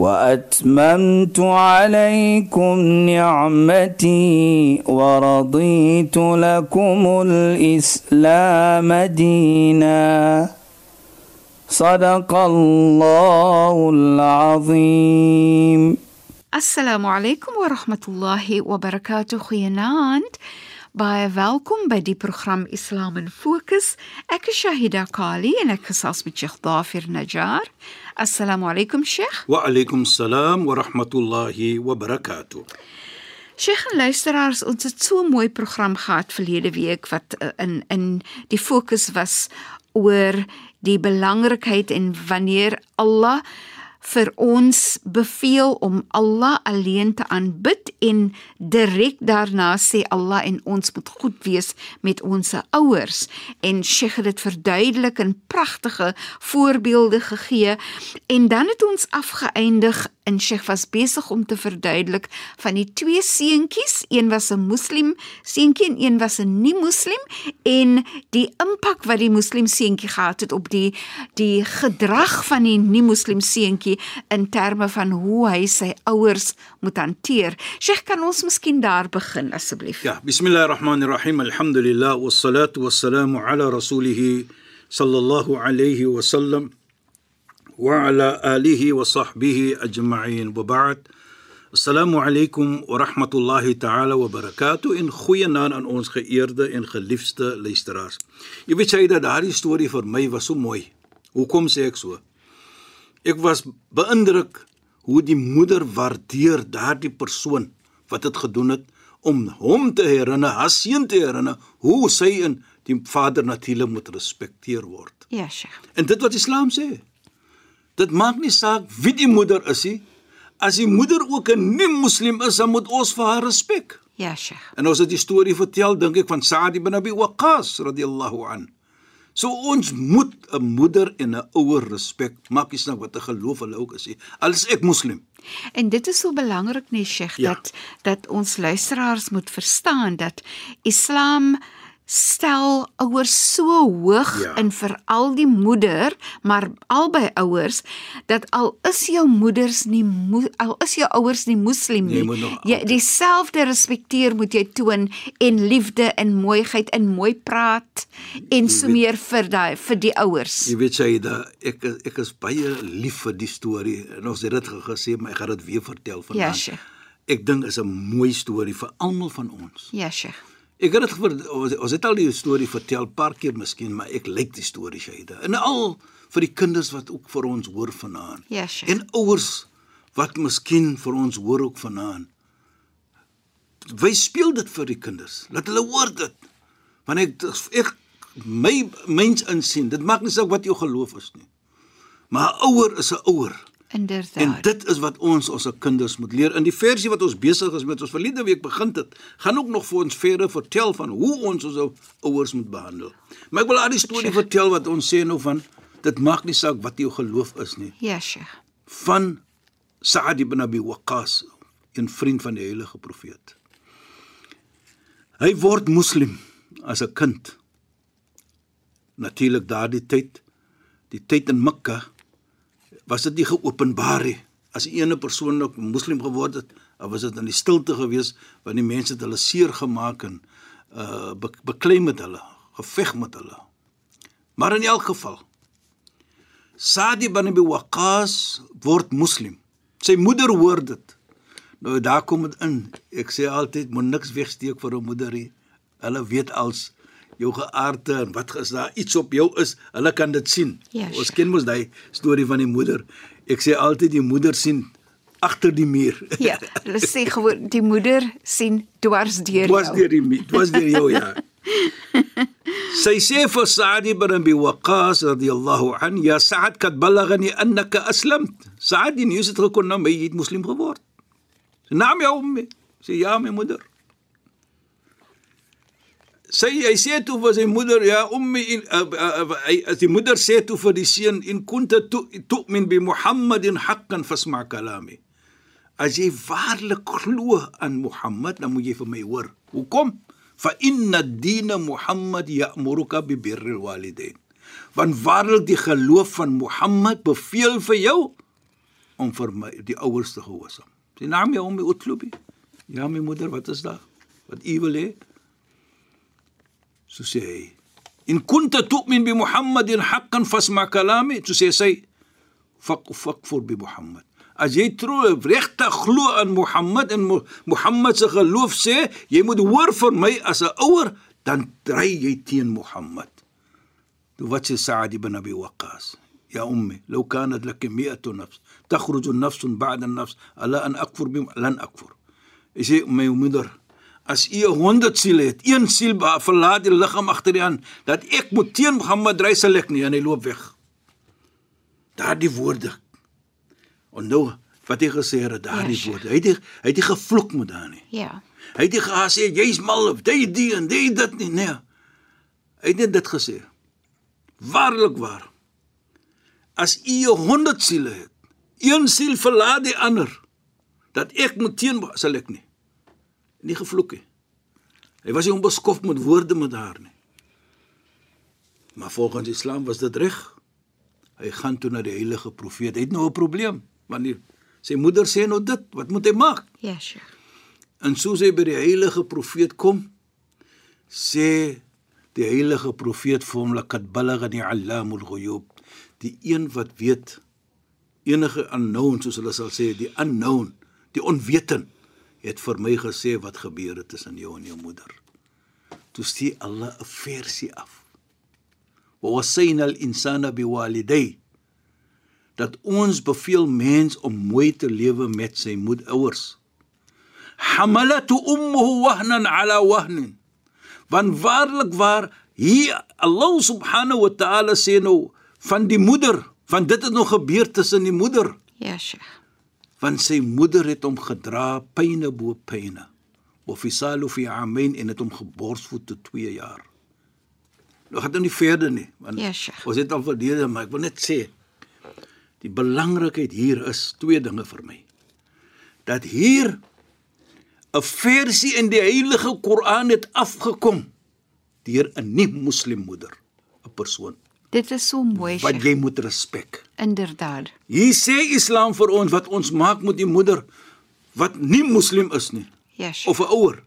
وأتممت عليكم نعمتي ورضيت لكم الإسلام دينا صدق الله العظيم السلام عليكم ورحمة الله وبركاته خيانات Baie welkom by die program Islam in Fokus. Ek is Shahida Kali en ek gesels met Sheikh Dafir Najjar. Assalamu alaykum Sheikh. Wa alaykum salaam wa rahmatullahi wa barakatuh. Sheikh en luisteraars, ons het so 'n mooi program gehad verlede week wat uh, in in die fokus was oor die belangrikheid en wanneer Allah vir ons beveel om Allah alleen te aanbid en direk daarna sê Allah en ons moet goed wees met ons ouers en Sheikh het dit verduidelik in pragtige voorbeelde gegee. En dan het ons afgeëindig en Sheikh was besig om te verduidelik van die twee seentjies, een was 'n moslim seentjie en een was 'n nie-moslim. En die impak wat die moslim seentjie gehad het op die die gedrag van die nie-moslim seentjie in terme van hoe hy sy ouers moet hanteer. Sheikh, kan ons miskien daar begin asseblief? Ja, bismillahirrahmanirrahim. Alhamdulillah wassalatu wassalamu ala rasulih sallallahu alayhi wa sallam wa ala alihi wa sahbihi ajma'in. Wa ba'd. Assalamu alaykum wa rahmatullahi ta'ala wa barakatuh. In goeie naam aan ons geëerde en geliefde luisteraars. Jy weet jy dat daardie storie vir my was so mooi. Hoekom sê ek so? Ek was beïndruk hoe die moeder waardeer daardie persoon wat dit gedoen het om hom te herinner, haar seun te herinner hoe sy en die vader natuurlik moet respekteer word. Ja, Sheikh. En dit wat Islam sê. Dit maak nie saak wie die moeder is nie. As die moeder ook 'n nie-moslim is, dan moet ons vir haar respek. Ja, Sheikh. En ons het die storie vertel dink ek van Sa'd ibn Abi Waqqas radhiyallahu an. So ons moet 'n moeder en 'n ouer respek, maak nie saak wat 'n geloof hulle ook is nie. Al is ek moslim. En dit is so belangrik nee Sheikh Ja. dat dat ons luisteraars moet verstaan dat Islam stel ouers so hoog Ja. en veral die moeder, maar albei ouers dat al is jou moeders nie al is jou ouers nie moslim Nee, nie, nog jy dieselfde respekteer moet jy toon en liefde en mooiheid en mooi praat en so meer vir daai vir die ouers. Jy weet jy dat ek ek is baie lief vir die storie en ons het dit ge- gesê, maar ek gaan dit weer vertel vanaand. Ja, Sheikh. Ek dink is 'n mooi storie vir almal van ons. Ja, Sheikh. Ek het dit ons, ons het al die storie vertel paar keer miskien, maar ek lyk die storie Shaida. En al vir die kinders wat ook vir ons hoor vanaand. Ja, Sheikh. En ouers wat miskien vir ons hoor ook vanaand. Wys speel dit vir die kinders. Laat hulle hoor dit. Want ek ek my mens insien. Dit maak nie saak wat jou geloof is nie. Maar 'n ouer is 'n ouer. Inderdaad. En dit is wat ons ons kinders moet leer. In die versie wat ons besig is met ons verlede week begin het, gaan ook nog vir ons verder vertel van hoe ons ons ou- ouers moet behandel. Maar ek wil al die storie vertel wat ons sê nou van dit maak nie saak wat jou geloof is nie. Ja, Sheikh. Van Sa'd ibn Abi Waqqas, 'n vriend van die heilige profeet. Hy word moslim as 'n kind. Natuurlik daardie tyd, die tyd in Mekka was dit nie geopenbaar nie. As 'n ene persoon ook moslim geword het, was dit in die stilte gewees want die mense het hulle seer gemaak en uh be beklei met hulle, geveg met hulle. Maar in elk geval Sadi ibn Abi Waqqas word moslim. Sy moeder hoor dit. Nou daar kom dit in. Ek sê altyd moet niks wegsteek vir 'n moeder nie. Hulle weet als jou geaardte en wat is daar iets op jou is, hulle kan dit sien. Ja, Ons ken mos daai storie van die moeder. Ek sê altyd die moeder sien agter die muur. Ja, hulle sê gewoon die moeder sien dwars deur jou. deur die muur, dwas deur jou ja. Sy sê vir Sa'd ibn Abi Waqqas radiyallahu an, "Ya Sa'd, kad balaghani annaka aslamt." Sa'd, die nuus het gekom nou jy het moslim geword. Naam ja ummi. Sê ja my moeder. Sy hy sê toe vir sy moeder ja ummi in uh, uh, uh, as die moeder sê toe vir die seun in kunta tu'min bi Muhammadin haqqan fasma kalami. As jy waarlik glo aan Mohammed, dan moet jy vir my hoor. Hoekom? Fa inna ad-din Muhammad ya'muruka bi birril walidain. Want waarlik die geloof van Mohammed beveel vir jou om vir my die ouers te gehoorsaam. Sy naam jou om my utlubi. Ja my moeder, wat is daar? Wat u wil hê? So sê hy: "In kunta tu'min bi Muhammadin haqqan fasma kalami." So sê sy: "Faq faqfur bi Muhammad." As jy trou regtig glo aan Mohammed en Mohammed se geloof sê, jy moet hoor vir my as 'n ouer, dan dry jy teen Mohammed. Toe wat sê Saad ibn Abi Waqqas? يا أمي لو كانت لك مئة نفس تخرج النفس بعد النفس ألا أن أكفر بهم لن أكفر إسي my moeder as u 100 siele het een siel verlaat die liggaam agter die aan dat ek moet teen Mohammed dry sal ek nie en hy loop weg. Daardie woorde. En nou wat hy gesê het daardie ja, woorde. Hy het hy het gevloek met haar nie. Ja. Hy het gesê jy's mal of jy die en jy dit nie. Nee. Hy het net dit gesê. Waarlik waar. As u 100 siele het, een siel verlaat die ander, dat ek moet teen sal ek nie. Nie gevloek nie. Hy was nie onbeskof met woorde met haar nie. Maar volgens Islam was dit reg. Hy gaan toe na die heilige profeet. Hy het nou 'n probleem. Wanneer sy moeder sê nou dit, wat moet hy maak? Ja, yes, sure. En soos hy by die heilige profeet kom, sê die heilige profeet vir hom lakat balagani allamul ghuyub die een wat weet enige unknown soos hulle sal sê die unknown die onweten het vir my gesê wat gebeur het tussen jou en jou moeder. Toe stuur Allah 'n versie af. Wa wasayna al insana biwaliday dat ons beveel mens om mooi te lewe met sy moedouers hamalatu ummuhu wahnan ala wahnin. Want waarlik waar hier Allah subhanahu wa ta'ala sê nou van die moeder, want dit het nog gebeur tussen die moeder. Ja, Sheikh. Want sy moeder het hom gedra pyne bo pyne. Of isalu fi amain en het hom geborsvoed te 2 jaar. Nou gaan dit nie verder nie, want ja, Sheikh. ons het al verlede, maar ek wil net sê die belangrikheid hier is twee dinge vir my. Dat hier 'n versie in die Heilige Koran het afgekom deur 'n nie moslim moeder, 'n persoon Dit is so mooi. Wat jy moet respek. Inderdaad. Hier sê Islam vir ons wat ons maak met die moeder wat nie moslim is nie. Yes. Of 'n ouer.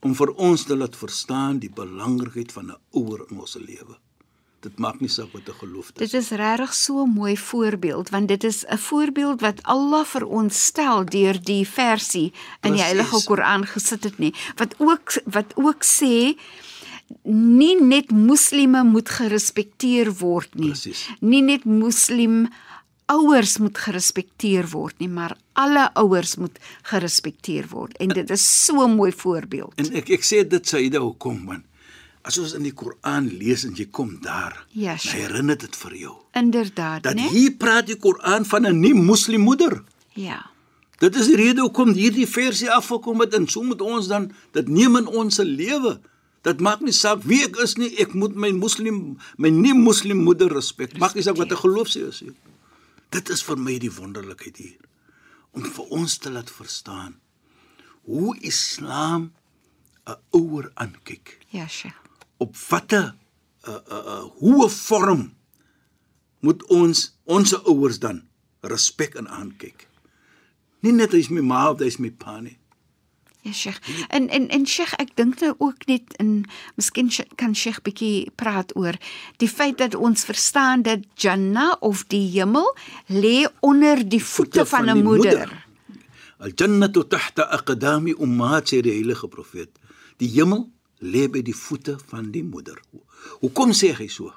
Om vir ons te laat verstaan die belangrikheid van 'n ouer in ons lewe. Dit maak nie saak wat 'n geloof is. Dit is regtig so 'n mooi voorbeeld want dit is 'n voorbeeld wat Allah vir ons stel deur die versie in Precies. die Heilige Koran gesit het nie. Wat ook wat ook sê nie net moslime moet gerespekteer word nie. Precies. Nie net moslim ouers moet gerespekteer word nie, maar alle ouers moet gerespekteer word. En dit is so 'n mooi voorbeeld. En ek ek sê dit Saida hoekom man? As ons in die Koran lees en jy kom daar, ja, sure. herinner dit vir jou. Inderdaad, né? Dat hier praat die Koran van 'n nie moslim moeder. Ja. Dit is die rede hoekom hierdie versie afgekom het en so moet ons dan dit neem in ons lewe. Dit maak nie saak wie ek is nie, ek moet my moslim, my nie moslim moeder respek. Maak nie saak wat 'n geloof sy is nie. Dit is vir my die wonderlikheid hier om vir ons te laat verstaan hoe Islam 'n ouer aankyk. Ja, sye. Op watter 'n uh, 'n uh, uh, hoe vorm moet ons ons ouers dan respek en aankyk. Nie net as my ma of as my pa nie. Ja, Sheikh. En en en Sheikh, ek dink nou ook net in miskien kan Sheikh bietjie praat oor die feit dat ons verstaan dat Jannah of die hemel lê onder die voete, voete van 'n moeder. Al-jannatu tahta aqdami ummahat sê die heilige profeet. Die hemel lê by die voete van die moeder. Hoekom sê hy so?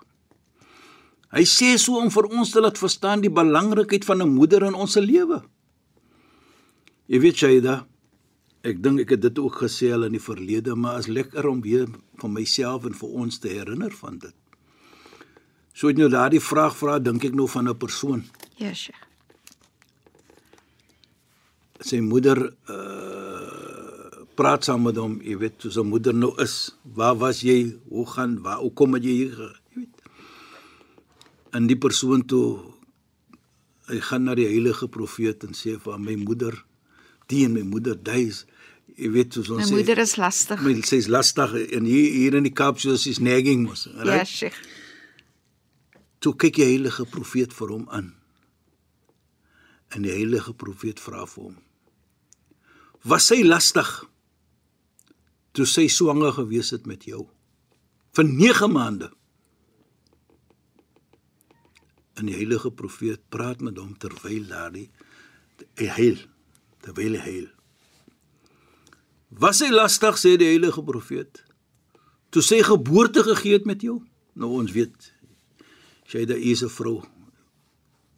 Hy sê so om vir ons te laat verstaan die belangrikheid van 'n moeder in ons lewe. Jy weet jy da Ek dink ek het dit ook gesê al in die verlede, maar is lekker om weer van myself en vir ons te herinner van dit. So net nou daardie vraag vra, dink ek nou van 'n persoon. Ja, Sheikh. sy moeder uh praat saam met hom, jy weet, soos 'n moeder nou is. Waar was jy? Hoe gaan? Waar hoe kom jy hier? Jy weet. En die persoon toe hy gaan na die heilige profeet en sê vir my moeder, die en my moeder duis. Jy weet soos ons My sê. moeder is lastig. my sê is lastig en hier hier in die Kaap soos is nagging mos. Ja, Right? Sheikh. Toe kyk die heilige profeet vir hom aan. En die heilige profeet vra vir hom: "Was sy lastig toe sy swanger gewees het met jou vir 9 maande?" En die heilige profeet praat met hom terwyl daardie hy heil, terwyl hy heil. Was hy lastig sê die heilige profeet toe sy geboorte gegee het met jou? Nou ons weet sy da is 'n vrou.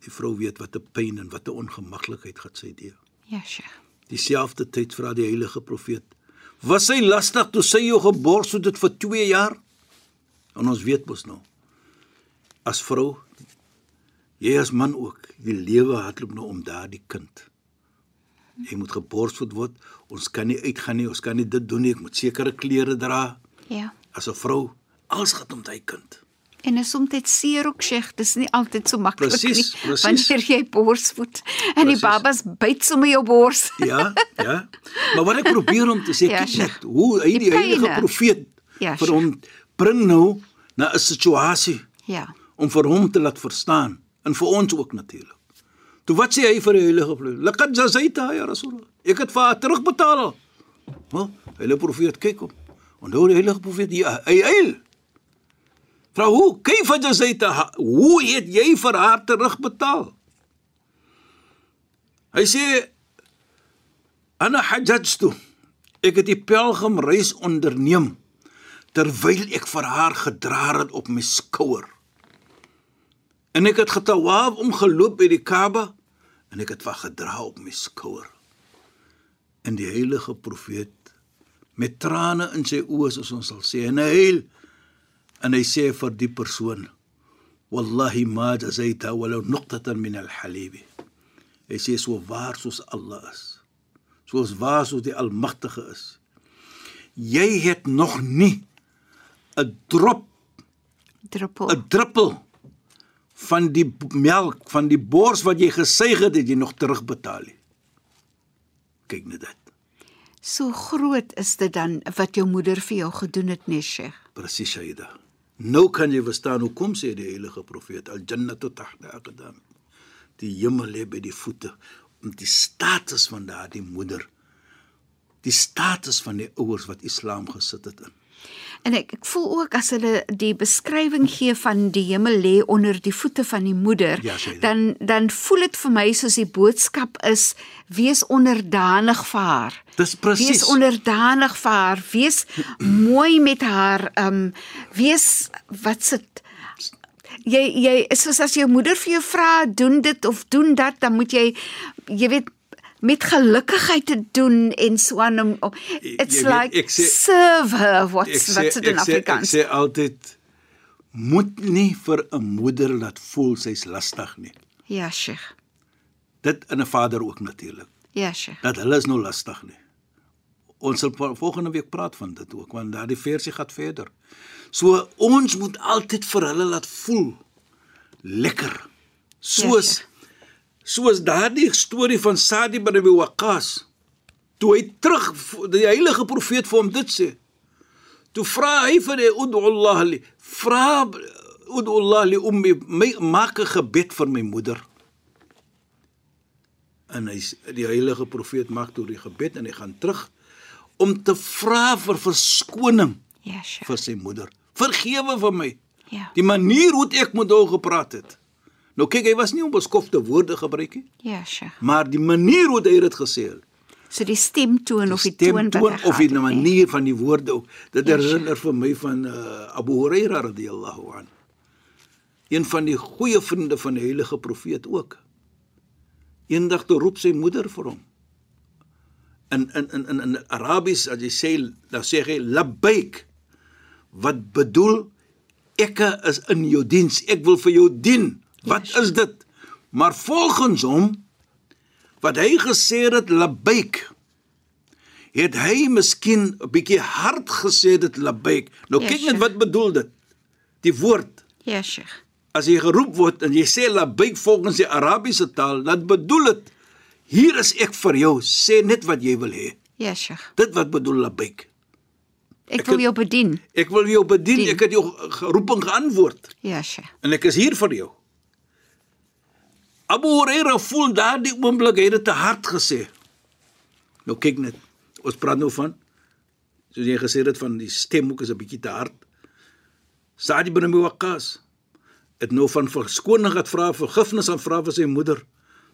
Die vrou weet wat 'n pyn en wat 'n ongemaklikheid gaan sy deur. Ja, Sheikh. Dieselfde tyd vra die heilige profeet: "Was sy lastig toe sy jou gebors het dit vir 2 jaar?" En ons weet mos nou. As vrou, jy as man ook, die lewe hardloop nou om daardie kind. Jy moet geborsvoed word. Ons kan nie uitgaan nie, ons kan nie dit doen nie. Ek moet sekere klere dra Ja. as 'n vrou. Alles gaan om daai kind. En is soms seer ook Sheikh, dis nie altyd so maklik nie. Presies, presies. Wanneer jy borsvoed en die Presies. babas byt sommer jou bors. Ja, ja. Maar wat ek probeer om te sê, Ja, kyk net hoe hy Die die heilige profeet Ja, vir hom bring nou na 'n situasie Ja. om vir hom te laat verstaan en vir ons ook natuurlik. Toe wat sê hy vir die heilige profeet? Laqad jazaita ya rasul. Ek het vir haar terugbetaal. Wel, heilige profeet kyk hom. Onthou die heilige profeet ja, hy eil. Vra hoe? Kaifa jazaita? Hoe het jy vir haar terugbetaal? Hy sê ana hajjatu. Ek het die pelgrimreis onderneem terwyl ek vir haar gedra het op my skouer. En ek het getawaaf omgeloop by die Kaaba en ek het vir gedra op my skouer. En die heilige profeet met trane in sy oë soos ons sal sê en hy huil en hy sê vir die persoon wallahi ma jazaita walau nuqtatan min al-halib. Hy sê so waar soos Allah is. Soos waar soos die Almagtige is. Jy het nog nie 'n drop Druppel. 'n druppel van die melk van die bors wat jy gesuig het, het jy nog terugbetaal nie. Kyk net dit. So groot is dit dan wat jou moeder vir jou gedoen het, nee Sheikh. Presies Shaida. Nou kan jy verstaan hoekom sê die heilige profeet al jannatu tahta aqdam. Die hemel lê by die voete om die status van daardie moeder die status van die ouers wat Islam gesit het in. En ek ek voel ook as hulle die beskrywing gee van die hemel lê onder die voete van die moeder, Ja, sê dan dan voel dit vir my soos die boodskap is wees onderdanig vir haar. Dis presies. Wees onderdanig vir haar, wees mooi met haar, ehm um, wees wat sit jy jy soos as jou moeder vir jou vra doen dit of doen dat, dan moet jy jy weet met gelukigheid te doen en so aan om it's weet, like ek sê- serve her what's sê what's it in sê ek Afrikaans sê altyd moet nie vir 'n moeder laat voel sy's lastig nie. ja sheikh Dit in 'n vader ook natuurlik. ja sheikh Dat hulle is nou lastig nie. Ons sal vol- volgende week praat van dit ook want daardie versie gaan verder. So ons moet altyd vir hulle laat voel lekker. Soos Sheikh. Soos daardie storie van Sadi bin Abi Waqqas. Toe hy terug die heilige profeet vir hom dit sê. Toe vra hy vir die ud'ullah li vra ud'ullah li ummi my, maak 'n gebed vir my moeder. En hy die heilige profeet maak toe die gebed en hy gaan terug om te vra vir verskoning ja sheikh vir sy moeder. Vergewe vir my. ja Die manier hoe ek met haar gepraat het. Nou kyk, hy was nie onbeskofte woorde gebruik nie, ja sheikh maar die manier hoe hy dit gesê het. so die stemtoon of die toon stemtoon wat hy of die manier van die woorde ook. Dit Ja, herinner vir my van uh, Abu Huraira radhiyallahu an. Een van die goeie vriende van die heilige profeet ook. Eendag toe roep sy moeder vir hom. In in in in, in Arabies as jy sê dan sê hy labbaik wat bedoel ek is in jou diens ek wil vir jou dien wat Ja, is dit maar volgens hom wat hy gesê het labbaik het hy miskien 'n bietjie hard gesê dit labbaik nou Ja, kyk net wat bedoel dit die woord Ja, Sheikh. as jy geroep word en jy sê labbaik volgens die Arabiese taal dan bedoel dit hier is ek vir jou sê net wat jy wil hê Ja, Sheikh. dit wat bedoel labbaik Ek Ek wil jou bedien. ek wil jou bedien Dien. ek het jou geroep en geantwoord Ja, Sheikh. en ek is hier vir jou. Abu Huraira voel daardie oomblik hy het dit te hard gesê. Nou kyk net, ons praat nou van soos jy gesê het van die stem ook is 'n bietjie te hard. Saad ibn Abi Waqqas het nou van verskoning gevra, vra vergifnis aan vra vir sy moeder.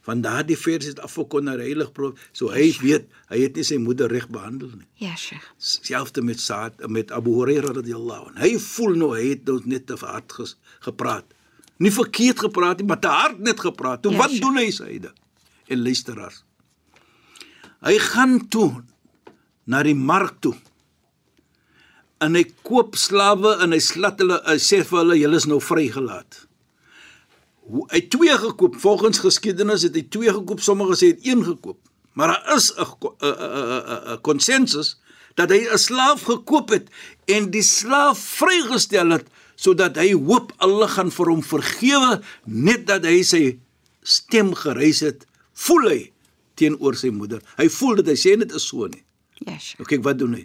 Van daardie vers het afgekon na die heilige profeet. So hy weet, hy het nie sy moeder reg behandel nie Ja, Sheikh. selfs met Saad met Abu Huraira radhiyallahu anhu. Hy voel nou hy het nou net te hard ges, gepraat. Nie verkeerd gepraat nie, maar te hard net gepraat. Toe Ja, wat sure. doen hy syde? En luisteraars. Hy gaan toe na die mark toe. En hy koop slawe en hy slat hulle hy sê vir hulle julle is nou vrygelaat. Hy het twee gekoop. Volgens geskiedenis het hy twee gekoop, sommige sê hy het een gekoop. Maar daar is 'n ko- 'n 'n 'n- 'n konsensus dat hy 'n slaaf gekoop het en die slaaf vrygestel het sodat hy hoop Allah gaan vir hom vergewe net dat hy sy stem gereis het, voel hy teenoor sy moeder. Hy voel dit hy sê dit is so nie. Ja, Sheikh. Nou kyk wat doen hy?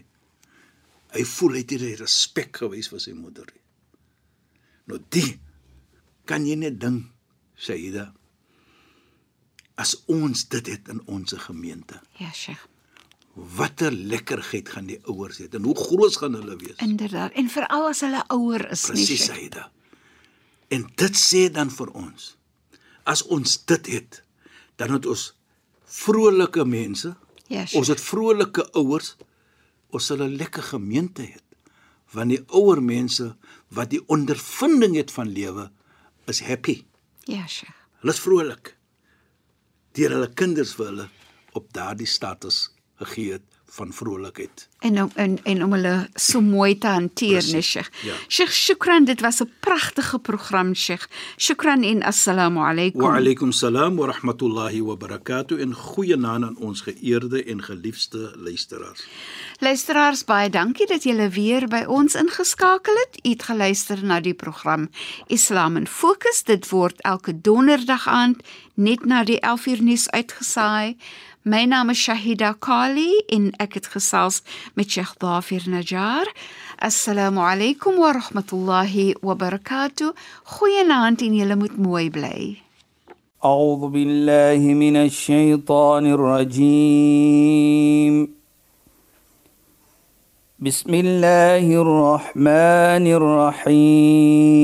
Hy voel hy het hierdie respek gewys vir sy moeder. Nou die kan jy net dink, Saida, as ons dit het in ons gemeente. Ja, Sheikh. Watter lekkerheid gaan die ouers hê en hoe groot gaan hulle wees? Inderdaad. En veral as hulle ouer is, nie Presies. Saida. En dit sê dan vir ons, as ons dit het, dan het ons vrolike mense, Ja, Sheikh. Ons het vrolike ouers. Ons sal 'n lekker gemeente hê. Want die ouer mense wat die ondervinding het van lewe is happy. Ja, Sheikh. Hulle is vrolik. Deur hulle kinders vir hulle op daardie status gegee het van vrolikheid. En om en, en om hulle so mooi te hanteer, nee, Sheikh. ja. Sheikh, shukran, dit was 'n pragtige program, Sheikh. Shukran en assalamu alaykum. Wa alaykum salaam wa rahmatullahi wa barakatuh en goeienaand aan ons geëerde en geliefde luisteraars. Luisteraars, baie dankie dat julle weer by ons ingeskakel het. U het geluister na die program Islam in Fokus. Dit word elke donderdag aand net na die 11uur nuus uitgesaai. My naam is Shahida Kali en ek het gesels met Sheikh Dafir Najjar. Assalamu alaykum wa rahmatullahi wa barakatuh. Goeienaand en julle moet mooi bly. أعوذ بالله من الشيطان الرجيم بسم الله الرحمن الرحيم